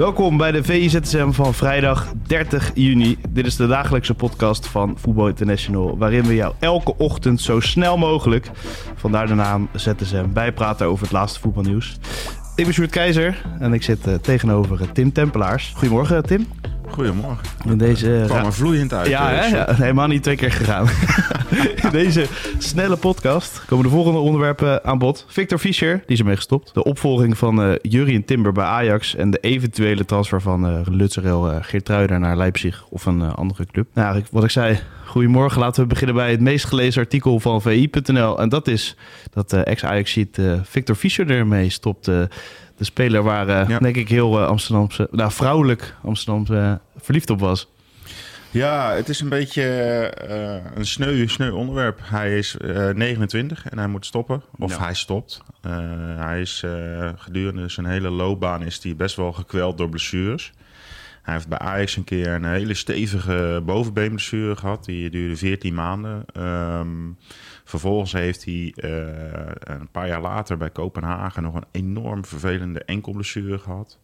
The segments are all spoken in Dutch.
Welkom bij de VIZSM van vrijdag 30 juni. Dit is de dagelijkse podcast van Voetbal International, waarin we jou elke ochtend zo snel mogelijk, vandaar de naam ZSM, bijpraten over het laatste voetbalnieuws. Ik ben Sjoerd Keizer en ik zit uh, tegenover uh, Tim Tempelaars. Goedemorgen Tim. Goedemorgen. In deze uh, kwam er vloeiend uit. Ja, hè? ja, helemaal niet twee keer gegaan. In deze snelle podcast komen de volgende onderwerpen aan bod. Victor Fischer, die is ermee gestopt. De opvolging van uh, Jurien Timber bij Ajax. En de eventuele transfer van uh, Lutzerel uh, naar Leipzig of een andere club. Nou, wat ik zei, goedemorgen. Laten we beginnen bij het meest gelezen artikel van VI.nl. En dat is dat ex-Ajax-ziet Victor Fischer ermee stopt de speler waar, uh, ja. denk ik, heel uh, Amsterdamse, nou, vrouwelijk Amsterdam uh, verliefd op was. Ja, het is een beetje een sneu, sneu onderwerp. Hij is 29 en hij moet stoppen. Of ja. hij stopt. hij is gedurende zijn hele loopbaan is hij best wel gekweld door blessures. Hij heeft bij Ajax een keer een hele stevige bovenbeenblessure gehad. Die duurde 14 maanden. Um, Vervolgens heeft hij uh, een paar jaar later bij Kopenhagen nog een enorm vervelende enkelblessure gehad.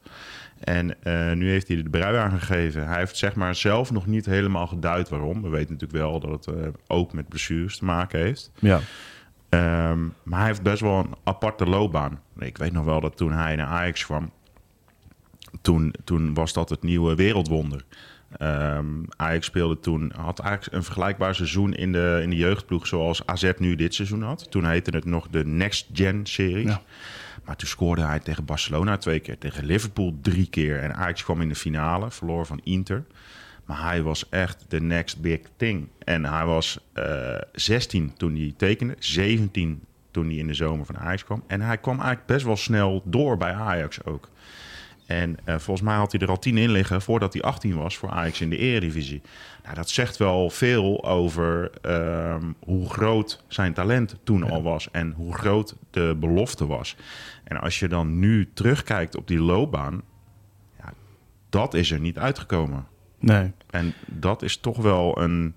En uh, nu heeft hij de brui aangegeven. Hij heeft zeg maar zelf nog niet helemaal geduid waarom. We weten natuurlijk wel dat het uh, ook met blessures te maken heeft. Ja. Um, maar hij heeft best wel een aparte loopbaan. Ik weet nog wel dat toen hij naar Ajax kwam, toen, toen was dat het nieuwe wereldwonder. Um, Ajax speelde toen, had eigenlijk een vergelijkbaar seizoen in de, in de jeugdploeg zoals AZ nu dit seizoen had. Toen heette het nog de Next Gen series. Ja. Maar toen scoorde hij tegen Barcelona twee keer, tegen Liverpool drie keer. En Ajax kwam in de finale, verloor van Inter. Maar hij was echt de next big thing. En hij was uh, eh, 16 toen hij tekende, 17 toen hij in de zomer van Ajax kwam. En hij kwam eigenlijk best wel snel door bij Ajax ook. En uh, volgens mij had hij er al 10 in liggen voordat hij 18 was voor Ajax in de Eredivisie. Nou, dat zegt wel veel over um, hoe groot zijn talent toen ja. al was en hoe groot de belofte was. En als je dan nu terugkijkt op die loopbaan, ja, dat is er niet uitgekomen. Nee. En dat is toch wel een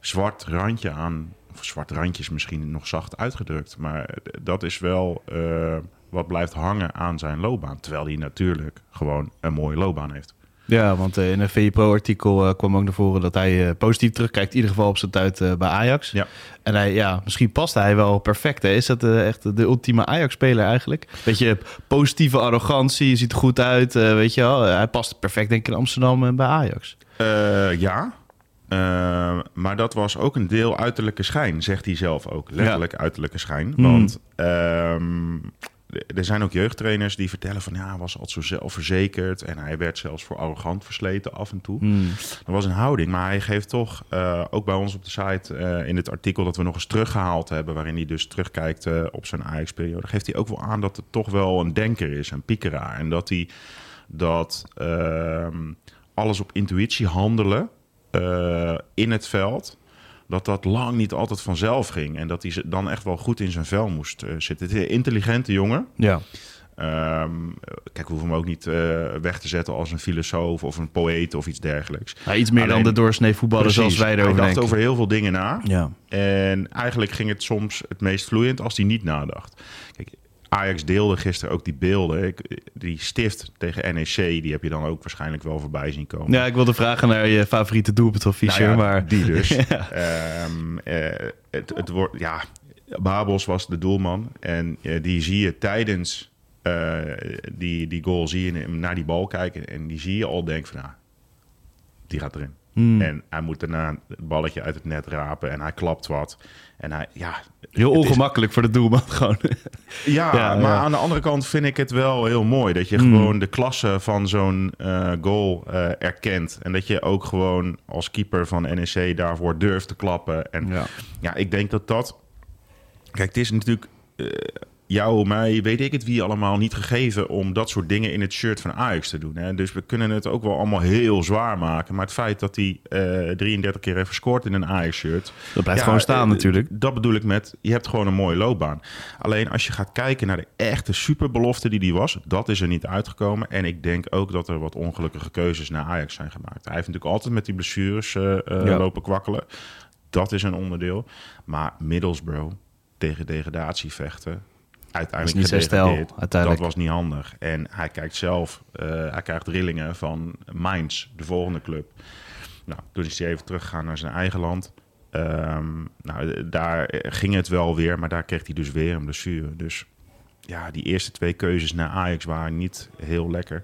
zwart randje aan, of zwart randje is misschien nog zacht uitgedrukt, maar dat is wel. Uh, wat blijft hangen aan zijn loopbaan. Terwijl hij natuurlijk gewoon een mooie loopbaan heeft. Ja, want uh, in een VPRO-artikel uh, kwam ook naar voren dat hij uh, positief terugkijkt, in ieder geval op zijn tijd bij Ajax. Ja. En hij, ja, misschien past hij wel perfect. Hè? Is dat echt de ultieme Ajax-speler eigenlijk? Beetje positieve arrogantie, je ziet er goed uit, weet je wel. Hij past perfect denk ik in Amsterdam en bij Ajax. ja, uh, maar dat was ook een deel uiterlijke schijn, zegt hij zelf ook. Letterlijk ja. uiterlijke schijn. Mm. Want uh, er zijn ook jeugdtrainers die vertellen van ja, hij was altijd zo zelfverzekerd en hij werd zelfs voor arrogant versleten af en toe. Mm. Dat was een houding, maar hij geeft toch uh, ook bij ons op de site uh, in het artikel dat we nog eens teruggehaald hebben, waarin hij dus terugkijkt uh, op zijn Ajax-periode, geeft hij ook wel aan dat het toch wel een denker is, een piekeraar en dat hij dat ehm, alles op intuïtie handelen in het veld dat dat lang niet altijd vanzelf ging. En dat hij dan echt wel goed in zijn vel moest uh, zitten. Het is een intelligente jongen. Ja. Um, kijk, we hoeven hem ook niet uh, weg te zetten als een filosoof of een poëet of iets dergelijks. Ja, iets meer Alleen, dan de doorsnee voetballer zoals wij erover Hij dacht over heel veel dingen na. Ja. En eigenlijk ging het soms het meest vloeiend als hij niet nadacht. Kijk, Ajax deelde gisteren ook die beelden. Ik, die stift tegen NEC, die heb je dan ook waarschijnlijk wel voorbij zien komen. Ja, ik wilde vragen naar je favoriete doelpunt nou ja, maar... Die dus. ja. um, uh, het, het wordt, ja, Babels was de doelman. En uh, die zie je tijdens uh, die, die goal, zie je naar die bal kijken. En die zie je al denken van, nou, die gaat erin. Hmm. En hij moet daarna het balletje uit het net rapen en hij klapt wat. En hij, ja... Heel is- ongemakkelijk voor de doelman gewoon. ja, Ja, maar ja. aan de andere kant vind ik het wel heel mooi dat je Mm. gewoon de klasse van zo'n eh, goal eh, erkent. En dat je ook gewoon als keeper van NEC daarvoor durft te klappen. En Ja. ja, ik denk dat dat. Kijk, het is natuurlijk eh, jou, mij, weet ik het wie allemaal niet gegeven om dat soort dingen in het shirt van Ajax te doen. Hè? Dus we kunnen het ook wel allemaal heel zwaar maken. Maar het feit dat hij eh 33 keer heeft gescoord in een Ajax-shirt. Dat blijft gewoon staan eh, natuurlijk. Dat bedoel ik met, je hebt gewoon een mooie loopbaan. Alleen als je gaat kijken naar de echte superbelofte die die was, dat is er niet uitgekomen. En ik denk ook dat er wat ongelukkige keuzes naar Ajax zijn gemaakt. Hij heeft natuurlijk altijd met die blessures eh, eh, Ja. lopen kwakkelen. Dat is een onderdeel. Maar Middlesbrough tegen degradatie vechten. Uiteindelijk niet gedegradeerd. uiteindelijk. Dat was niet handig. En hij kijkt zelf, eh, hij krijgt rillingen van Mainz, de volgende club. Nou, toen is hij even teruggegaan naar zijn eigen land. Ehm, nou, daar ging het wel weer, maar daar kreeg hij dus weer een blessure. Dus ja, die eerste twee keuzes naar Ajax waren niet heel lekker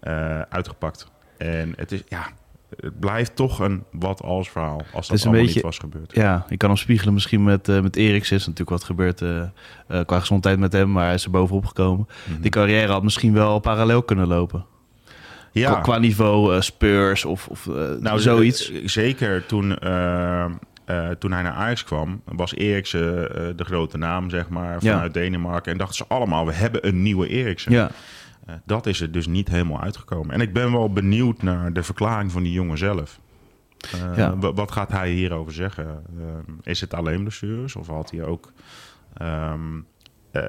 eh, uitgepakt. En het is, ja, het blijft toch een wat-als verhaal. Als dat allemaal beetje- niet was gebeurd. Ja, ik kan hem spiegelen misschien met, eh met Eriksen. Is natuurlijk wat gebeurd eh, eh, qua gezondheid met hem, maar hij is er bovenop gekomen. Mhm. Die carrière had misschien wel parallel kunnen lopen. Ja, Qua, qua niveau Spurs of, of nou, zoiets. Zeker toen, toen hij naar Ajax kwam, was Eriksen de grote naam, zeg maar, Ja. vanuit Denemarken. En dachten ze allemaal, we hebben een nieuwe Eriksen. ja, dat is er dus niet helemaal uitgekomen. En ik ben wel benieuwd naar de verklaring van die jongen zelf. Eh, Ja. Wat gaat hij hierover zeggen? Eh, is het alleen blessures of had hij ook ehm, eh,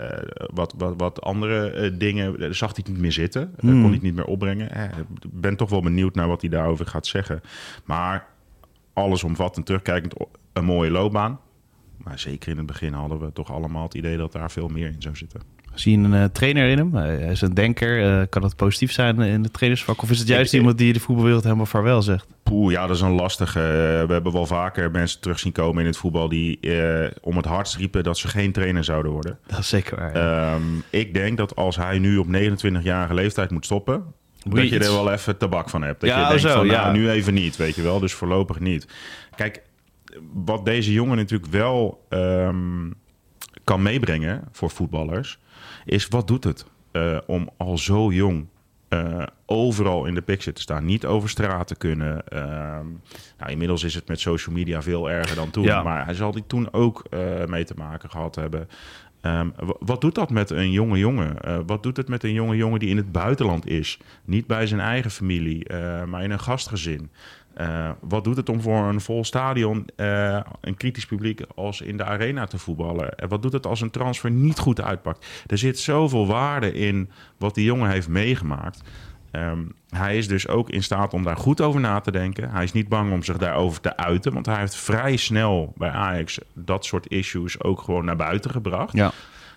wat, wat, wat andere dingen? Zag hij het niet meer zitten? Hmm. kon hij het niet meer opbrengen? Eh, Ik ben toch wel benieuwd naar wat hij daarover gaat zeggen. Maar alles omvattend terugkijkend, een mooie loopbaan. Maar zeker in het begin hadden we toch allemaal het idee dat daar veel meer in zou zitten. Zie je een eh, trainer in hem? Hij is een denker. Eh, kan dat positief zijn in het trainersvak? Of is het juist Ik- iemand die de voetbalwereld helemaal vaarwel zegt? Poeh, ja, dat is een lastige. Eh, We hebben wel vaker mensen terug zien komen in het voetbal die eh, om het hardst riepen dat ze geen trainer zouden worden. Dat is zeker waar. ja. Ehm, ik denk dat als hij nu op 29-jarige leeftijd moet stoppen, Moet dat je er wel even tabak van hebt. Dat Ja, je denkt zo, van, nou, ja. nu even niet, weet je wel. Dus voorlopig niet. Kijk, wat deze jongen natuurlijk wel ehm, kan meebrengen voor voetballers, is wat doet het eh, om al zo jong eh, overal in de picture te staan. Niet over straat te kunnen. Ehm, nou, inmiddels is het met social media veel erger dan toen. Ja. Maar hij zal die toen ook eh, mee te maken gehad hebben. Ehm, wa- wat doet dat met een jonge jongen? Wat doet het met een jonge jongen die in het buitenland is? Niet bij zijn eigen familie, maar in een gastgezin. Eh, wat doet het om voor een vol stadion, eh, een kritisch publiek als in de arena te voetballen? En wat doet het als een transfer niet goed uitpakt? Er zit zoveel waarde in wat die jongen heeft meegemaakt. Ehm, hij is dus ook in staat om daar goed over na te denken. Hij is niet bang om zich daarover te uiten, want hij heeft vrij snel bij Ajax dat soort issues ook gewoon naar buiten gebracht. ja.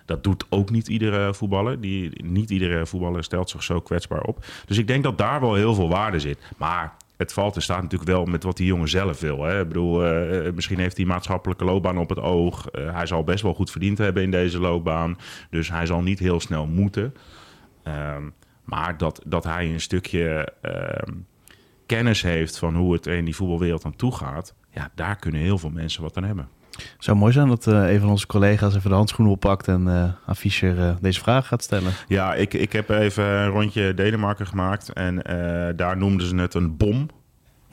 Dat doet ook niet iedere voetballer. Die, niet iedere voetballer stelt zich zo kwetsbaar op. Dus ik denk dat daar wel heel veel waarde zit. Maar het valt en staat natuurlijk wel met wat die jongen zelf wil. Hè. Ik bedoel, eh, misschien heeft hij maatschappelijke loopbaan op het oog. Eh, hij zal best wel goed verdiend hebben in deze loopbaan. Dus hij zal niet heel snel moeten. Ehm, maar dat, dat hij een stukje ehm, kennis heeft van hoe het in die voetbalwereld aan toe gaat. Ja, daar kunnen heel veel mensen wat aan hebben. Zou mooi zijn dat eh, een van onze collega's even de handschoenen oppakt en eh aan Fischer eh, deze vraag gaat stellen. Ja, ik, ik heb even een rondje Denemarken gemaakt en daar noemden ze het een bom.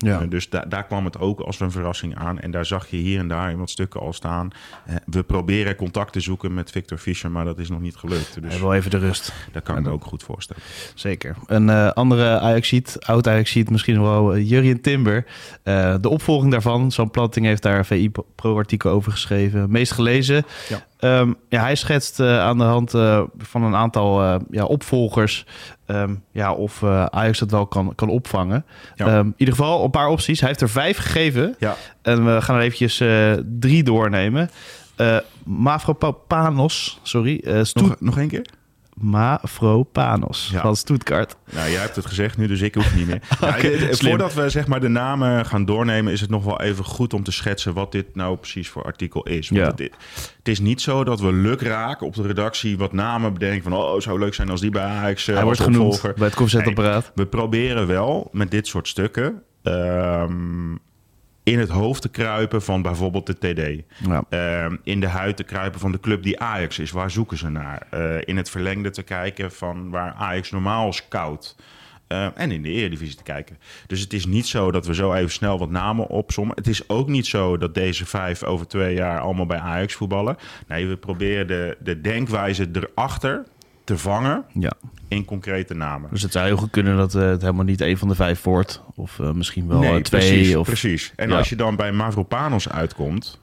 Ja. Eh, dus da- daar kwam het ook als een verrassing aan. En daar zag je hier en daar in wat stukken al staan. Eh, we proberen contact te zoeken met Victor Fischer, maar dat is nog niet gelukt. Dus wil even de rust. dat kan ik me ook goed voorstellen. Zeker. Een eh, andere Ajaxiet, oud Ajaxiet, misschien wel uh, Jurien Timber. De opvolging daarvan, Sam Planting heeft daar een VI Pro-artikel over geschreven. Meest gelezen. Ja. Ehm, ja, hij schetst eh, aan de hand eh, van een aantal eh, ja, opvolgers... ehm, ja, of Ajax dat wel kan, kan opvangen. Ja. Ehm, in ieder geval een paar opties. Hij heeft er vijf gegeven. Ja, En we gaan er eventjes drie doornemen. Mavropanos, sorry. nog, nog één keer? Mavropanos Ja. van Stuttgart. Nou, jij hebt het gezegd nu, dus ik hoef niet meer. Nou, Oké, dit- slim. voordat we zeg maar, de namen gaan doornemen, is het nog wel even goed om te schetsen wat dit nou precies voor artikel is. Want Ja. het, het is niet zo dat we lukraak op de redactie wat namen bedenken van oh, zou leuk zijn als die bij Ajax eh, Hij wordt als genoemd opvolger. bij het koffiezetapparaat. We proberen wel met dit soort stukken ehm, in het hoofd te kruipen van bijvoorbeeld de TD. Ja. Ehm, in de huid te kruipen van de club die Ajax is. Waar zoeken ze naar? Eh, in het verlengde te kijken van waar Ajax normaal scout. Uh, en in de Eredivisie te kijken. Dus het is niet zo dat we zo even snel wat namen opzommen. Het is ook niet zo dat deze vijf over twee jaar allemaal bij Ajax voetballen. Nee, we proberen de, de denkwijze erachter te vangen ja. in concrete namen. Dus het zou heel goed kunnen dat uh, het helemaal niet een van de vijf wordt. Of uh, misschien wel nee, twee. Precies, of... precies. En Ja. als je dan bij Mavropanos uitkomt...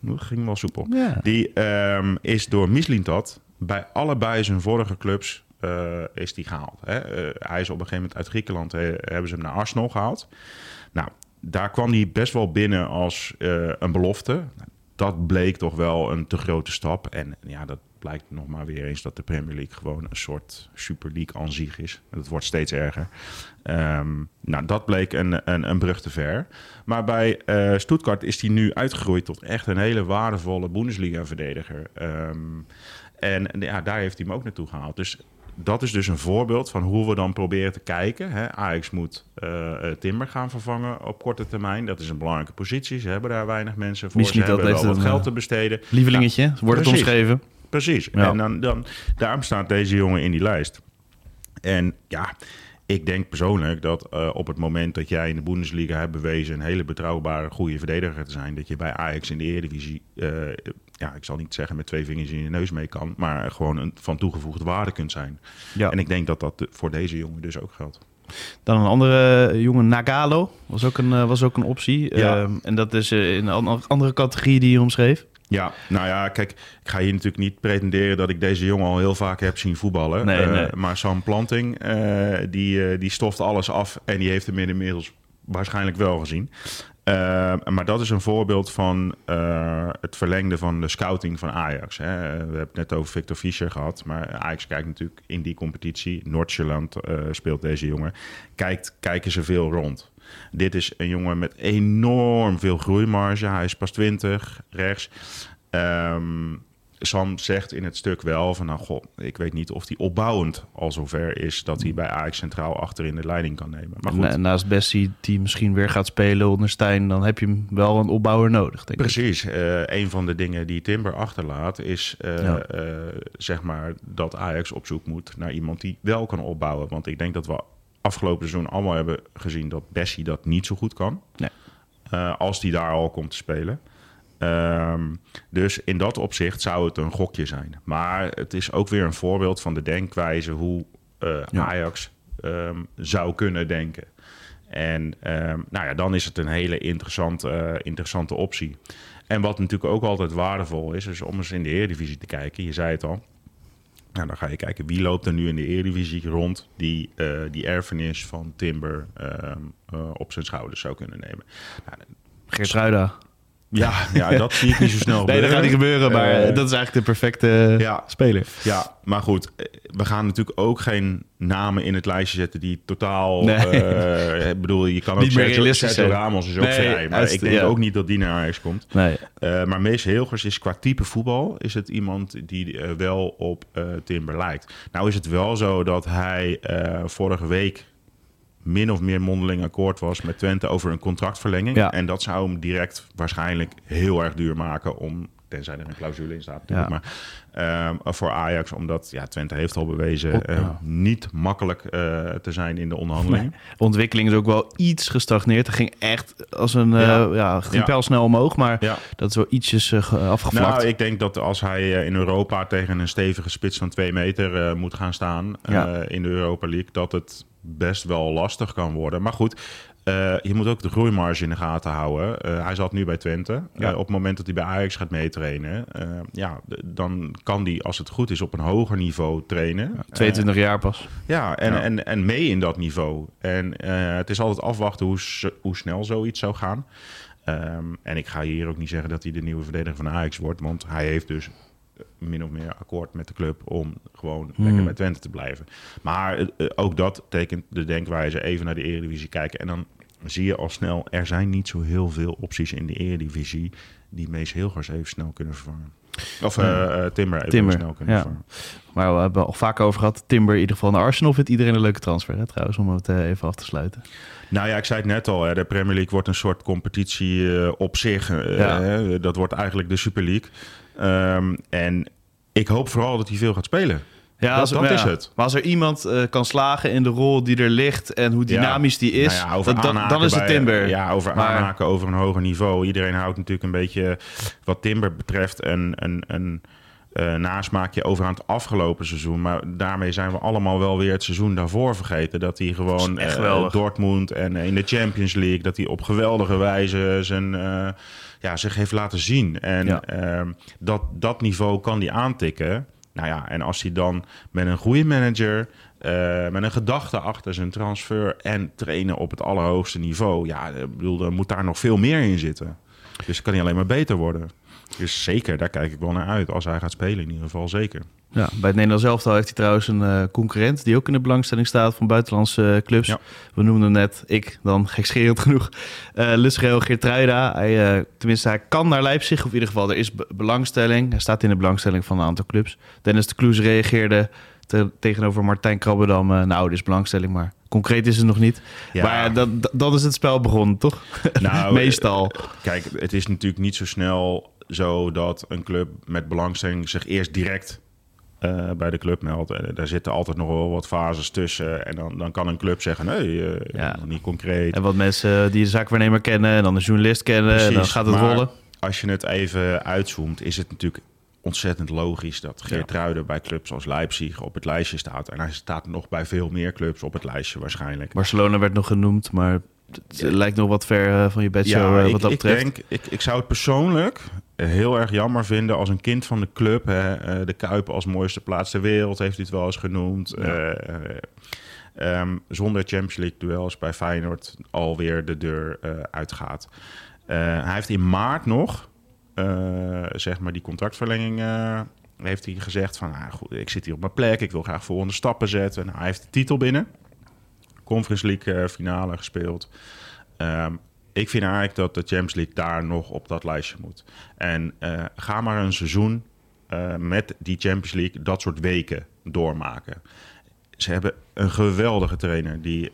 Dat ging wel soepel. Ja. Die ehm, is door Mislintat bij allebei zijn vorige clubs eh, is die gehaald. Hè? Eh, hij is op een gegeven moment uit Griekenland, eh, hebben ze hem naar Arsenal gehaald. Nou, daar kwam hij best wel binnen als eh, een belofte. Dat bleek toch wel een te grote stap. En ja, dat blijkt nog maar weer eens dat de Premier League gewoon een soort Super League aan zich is. Dat wordt steeds erger. Ehm, nou, dat bleek een, een, een brug te ver. Maar bij eh Stuttgart is hij nu uitgegroeid tot echt een hele waardevolle Bundesliga-verdediger. Ehm, en ja, daar heeft hij hem ook naartoe gehaald. Dus dat is dus een voorbeeld van hoe we dan proberen te kijken. Hè. Ajax moet eh, Timber gaan vervangen op korte termijn. Dat is een belangrijke positie. Ze hebben daar weinig mensen voor. Misschien Ze dat hebben wel heeft wat geld te besteden. Lievelingetje, wordt het omschreven. Precies. Ja. En dan, dan, daarom staat deze jongen in die lijst. En ja, ik denk persoonlijk dat eh, op het moment dat jij in de Bundesliga hebt bewezen een hele betrouwbare, goede verdediger te zijn, dat je bij Ajax in de Eredivisie, eh, ja, ik zal niet zeggen met twee vingers in je neus mee kan, maar gewoon een, van toegevoegde waarde kunt zijn. Ja. En ik denk dat dat voor deze jongen dus ook geldt. Dan een andere eh, jongen, Nagalo, was ook een, was ook een optie. Ja. Ehm, en dat is in een an- andere categorie die je omschreef. Ja, nou ja, kijk, ik ga hier natuurlijk niet pretenderen dat ik deze jongen al heel vaak heb zien voetballen. Nee, Eh, nee. Maar Sam Planting, eh, die, eh, die stoft alles af en die heeft hem inmiddels waarschijnlijk wel gezien. Maar dat is een voorbeeld van het verlengde van de scouting van Ajax. Hè. We hebben het net over Victor Fischer gehad, maar Ajax kijkt natuurlijk in die competitie. Noord-Jylland eh, speelt deze jongen. Kijkt, kijken ze veel rond. Dit is een jongen met enorm veel groeimarge. Hij is pas 20, rechts. Ehm, Sam zegt in het stuk wel van, nou goh, ik weet niet of hij opbouwend al zover is dat hij bij Ajax centraal achterin de leiding kan nemen. Maar goed, Na- naast Bessie, die misschien weer gaat spelen onder Stijn, dan heb je hem wel een opbouwer nodig, denk ik. Precies. Eh, een van de dingen die Timber achterlaat is eh, Ja. eh, zeg maar dat Ajax op zoek moet naar iemand die wel kan opbouwen. Want ik denk dat we afgelopen seizoen allemaal hebben gezien dat Bessie dat niet zo goed kan. Nee. Eh, als die daar al komt te spelen. Ehm, dus in dat opzicht zou het een gokje zijn. Maar het is ook weer een voorbeeld van de denkwijze hoe eh, Ja. Ajax ehm, zou kunnen denken. En ehm, nou ja, dan is het een hele interessante, eh, interessante optie. En wat natuurlijk ook altijd waardevol is, is om eens in de Eredivisie te kijken. Je zei het al. Nou, dan ga je kijken wie loopt er nu in de Eredivisie rond die eh, die erfenis van Timber ehm, eh, op zijn schouders zou kunnen nemen. Nou, Geert. Ja, ja, dat zie ik niet zo snel Nee, dat gaat niet gebeuren, maar Eh, dat is eigenlijk de perfecte ja. speler. Ja, maar goed, eh, we gaan natuurlijk ook geen namen in het lijstje zetten die totaal... Nee. eh, ik bedoel, je kan ook Niet meer Sergio, zijn. Ramos is ook Nee, vrij, maar ik denk ja. ook niet dat die naar Ajax komt. Nee. Maar Mees Hilgers is qua type voetbal is het iemand die wel op Timber lijkt. Nou is het wel zo dat hij vorige week min of meer mondeling akkoord was met Twente over een contractverlenging. Ja. En dat zou hem direct waarschijnlijk heel erg duur maken om, tenzij er een clausule in staat natuurlijk, Ja. maar ehm, voor Ajax, omdat ja, Twente heeft al bewezen eh, ja. niet makkelijk eh, te zijn in de onderhandelingen. De ontwikkeling is ook wel iets gestagneerd. Het ging echt als een eh, Ja. ja. ging Ja. pijlsnel omhoog, maar dat is wel ietsjes eh, ge- afgevlakt. Nou, ik denk dat als hij eh, in Europa tegen een stevige spits van twee meter eh, moet gaan staan eh, in de Europa League, dat het best wel lastig kan worden. Maar goed, eh, je moet ook de groeimarge in de gaten houden. Eh, hij zat nu bij Twente. Ja. Eh, op het moment dat hij bij Ajax gaat meetrainen, ja, dan kan hij, als het goed is, op een hoger niveau trainen. 22 jaar pas. Ja, en, Ja. En, en mee in dat niveau. En het is altijd afwachten hoe, hoe snel zoiets zou gaan. Ehm, en ik ga hier ook niet zeggen dat hij de nieuwe verdediger van Ajax wordt. Want hij heeft dus min of meer akkoord met de club om gewoon Hmm. lekker bij Twente te blijven. Maar eh, eh, ook dat tekent de denkwijze even naar de Eredivisie kijken. En dan zie je al snel, er zijn niet zo heel veel opties in de Eredivisie die Mees Hilgers even snel kunnen vervangen. Of uh, Timber even Timber, snel kunnen ja. vervangen. Maar we hebben al vaak over gehad. Timber in ieder geval naar Arsenal vindt iedereen een leuke transfer. Hè, trouwens, om het eh, even af te sluiten. Nou ja, ik zei het net al, hè, de Premier League wordt een soort competitie eh, op zich. eh, Ja. hè, dat wordt eigenlijk de Super League. Ehm, en ik hoop vooral dat hij veel gaat spelen. Ja, Dat- als, dat maar is het. Maar als er iemand eh, kan slagen in de rol die er ligt en hoe dynamisch die is, Nou ja, dat- dan is het bij- Timber. Ja, over Maar- aanhaken over een hoger niveau. Iedereen houdt natuurlijk een beetje, wat Timber betreft, een, een, een eh, nasmaakje over aan het afgelopen seizoen. Maar daarmee zijn we allemaal wel weer het seizoen daarvoor vergeten. Dat hij gewoon echt eh. Dortmund en in de Champions League, dat hij op geweldige wijze zijn, eh, ja, zich heeft laten zien. En Ja. ehm, dat, dat niveau kan hij aantikken. Nou ja, en als hij dan met een goede manager, eh, met een gedachte achter zijn transfer en trainen op het allerhoogste niveau, ja, ik bedoel, er moet daar nog veel meer in zitten. Dus kan hij alleen maar beter worden. Dus zeker, daar kijk ik wel naar uit. Als hij gaat spelen, in ieder geval zeker. Ja, bij het Nederlands elftal heeft hij trouwens een eh, concurrent die ook in de belangstelling staat van buitenlandse eh, clubs. Ja. We noemden hem net, ik dan gekscherend genoeg, uh, Lusreel Geertruida. Hij, eh, tenminste, hij kan naar Leipzig, of in ieder geval er is be- belangstelling. Hij staat in de belangstelling van een aantal clubs. Dennis de Kloes reageerde te- tegenover Martijn Krabbedam. eh, nou, er is belangstelling, maar concreet is het nog niet. Ja. Maar dat, is het spel begonnen, toch? Nou, Meestal. Kijk, het is natuurlijk niet zo snel zo dat een club met belangstelling zich eerst direct eh, bij de club meldt. En daar zitten altijd nog wel wat fases tussen. En dan, dan kan een club zeggen, nee, eh, Ja. niet concreet. En wat mensen die de zaakwaarnemer kennen en dan de journalist kennen, en dan gaat het maar rollen. Als je het even uitzoomt, is het natuurlijk ontzettend logisch dat Geert Ruiden bij clubs als Leipzig op het lijstje staat. En hij staat nog bij veel meer clubs op het lijstje waarschijnlijk. Barcelona werd nog genoemd, maar het lijkt nog wat ver eh, van je bedshow eh, ik, wat dat ik betreft. denk, ik, ik zou het persoonlijk heel erg jammer vinden als een kind van de club, hè, eh, de Kuip als mooiste plaats ter wereld, heeft hij het wel eens genoemd. eh, eh, ehm, zonder Champions League duels bij Feyenoord alweer de deur eh, uitgaat. Hij heeft in maart nog, zeg maar, die contractverlenging. heeft hij gezegd van, nou goed, ik zit hier op mijn plek, ik wil graag volgende stappen zetten. Nou, hij heeft de titel binnen. Conference League finale gespeeld. Ehm, ik vind eigenlijk dat de Champions League daar nog op dat lijstje moet. En eh, ga maar een seizoen eh, met die Champions League dat soort weken doormaken. Ze hebben een geweldige trainer die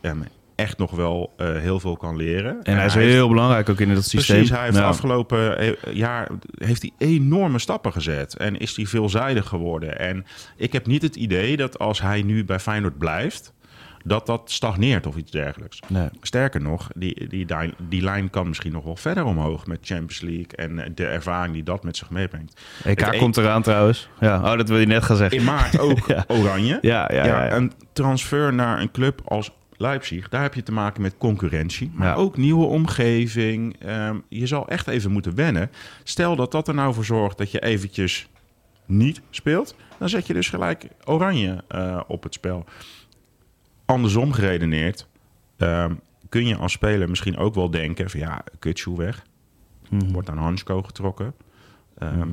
echt nog wel eh, heel veel kan leren. En hij is heel belangrijk ook in dat systeem. Precies, hij heeft Ja. afgelopen jaar heeft hij enorme stappen gezet en is hij veelzijdig geworden. En ik heb niet het idee dat als hij nu bij Feyenoord blijft, dat dat stagneert of iets dergelijks. Nee. Sterker nog, die, die, die, die lijn kan misschien nog wel verder omhoog met Champions League en de ervaring die dat met zich meebrengt. EK Het e- komt eraan trouwens. Ja, oh, dat wil je net gaan zeggen. In maart ook Ja. oranje. Ja, ja, ja. Een transfer naar een club als Leipzig, daar heb je te maken met concurrentie, maar ook nieuwe omgeving. Ehm, je zal echt even moeten wennen. Stel dat dat er nou voor zorgt dat je eventjes niet speelt, dan zet je dus gelijk oranje eh, op het spel. Andersom geredeneerd, ehm, kun je als speler misschien ook wel denken van ja, kutshoe weg. Mhm. Wordt aan Hansko getrokken. Ehm,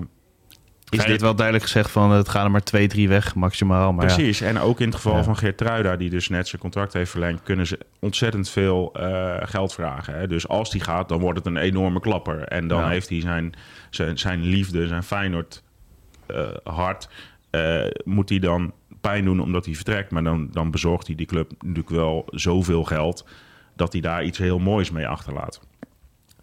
Is dit wel duidelijk gezegd van het gaan er maar twee, drie weg maximaal. Maar ja. Precies, en ook in het geval Ja. van Geertruida, die dus net zijn contract heeft verlengd, kunnen ze ontzettend veel eh, geld vragen. Hè? Dus als die gaat, dan wordt het een enorme klapper. En dan Ja. heeft hij zijn, zijn, zijn liefde, zijn Feyenoord eh, hart, eh, moet hij dan pijn doen omdat hij vertrekt. Maar dan, dan bezorgt hij die club natuurlijk wel zoveel geld dat hij daar iets heel moois mee achterlaat.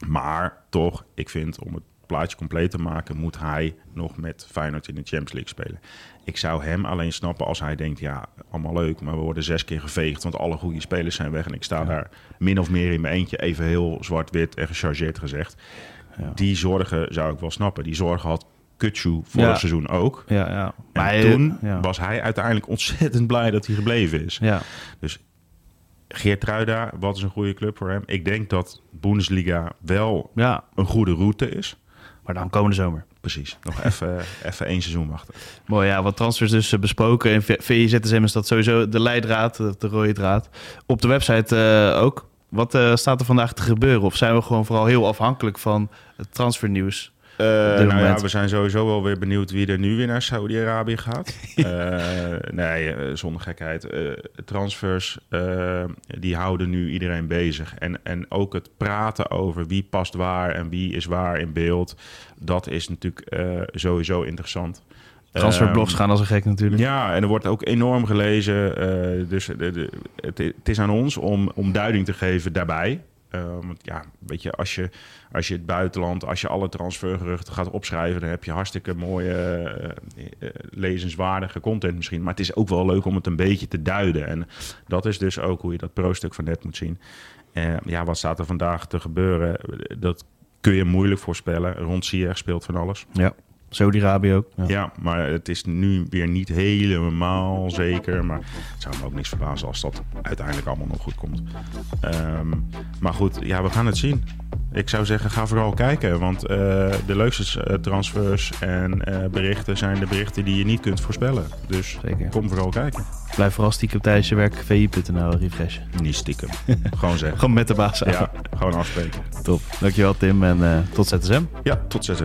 Maar toch, ik vind om het plaatje compleet te maken, moet hij nog met Feyenoord in de Champions League spelen. Ik zou hem alleen snappen als hij denkt, ja, allemaal leuk, maar we worden zes keer geveegd, want alle goede spelers zijn weg en ik sta daar min of meer in mijn eentje, even heel zwart-wit en gechargeerd gezegd. Ja. Die zorgen zou ik wel snappen. Die zorgen had Kutsu vorig Ja. seizoen ook. Ja, ja. En Maar toen ja. was hij uiteindelijk ontzettend blij dat hij gebleven is. Ja. Geertruida, wat is een goede club voor hem? Ik denk dat Bundesliga wel ja, een goede route is. maar dan komende zomer. Precies. Nog even, even één seizoen wachten. Mooi, ja, wat transfers dus eh, besproken. In VZSM is dat sowieso de leidraad, de, de rode draad. Op de website eh, ook. Wat eh, staat er vandaag te gebeuren? Of zijn we gewoon vooral heel afhankelijk van het transfernieuws? Uh, nou moment. ja, we zijn sowieso wel weer benieuwd wie er nu weer naar Saudi-Arabië gaat. uh, nee, uh, zonder gekheid. transfers, die houden nu iedereen bezig. En, en ook het praten over wie past waar en wie is waar in beeld. Dat is natuurlijk sowieso interessant. Transferblogs gaan als een gek natuurlijk. Ja, en er wordt ook enorm gelezen. dus de, de, het, het, is aan ons om, om duiding te geven daarbij. Want ja, weet je, als je, als je het buitenland, als je alle transfergeruchten gaat opschrijven, dan heb je hartstikke mooie, uh, uh, lezenswaardige content misschien. Maar het is ook wel leuk om het een beetje te duiden. En dat is dus ook hoe je dat pro-stuk van net moet zien. ja, wat staat er vandaag te gebeuren? Dat kun je moeilijk voorspellen. Rond Ziyech speelt van alles. Ja. Saudi-Arabië ook. Ja. ja. maar het is nu weer niet helemaal zeker. Maar het zou me ook niks verbazen als dat uiteindelijk allemaal nog goed komt. Um, maar goed, ja, we gaan het zien. Ik zou zeggen, ga vooral kijken. Want uh, de leukste transfers en uh, berichten zijn de berichten die je niet kunt voorspellen. Dus Zeker. kom vooral kijken. Blijf vooral stiekem tijdens je werk vi.nl refreshen. Niet stiekem. gewoon zeggen. gewoon met de baas. Ja, gewoon afspreken. Top. Dankjewel Tim en uh, tot ZSM. Ja, tot ZSM.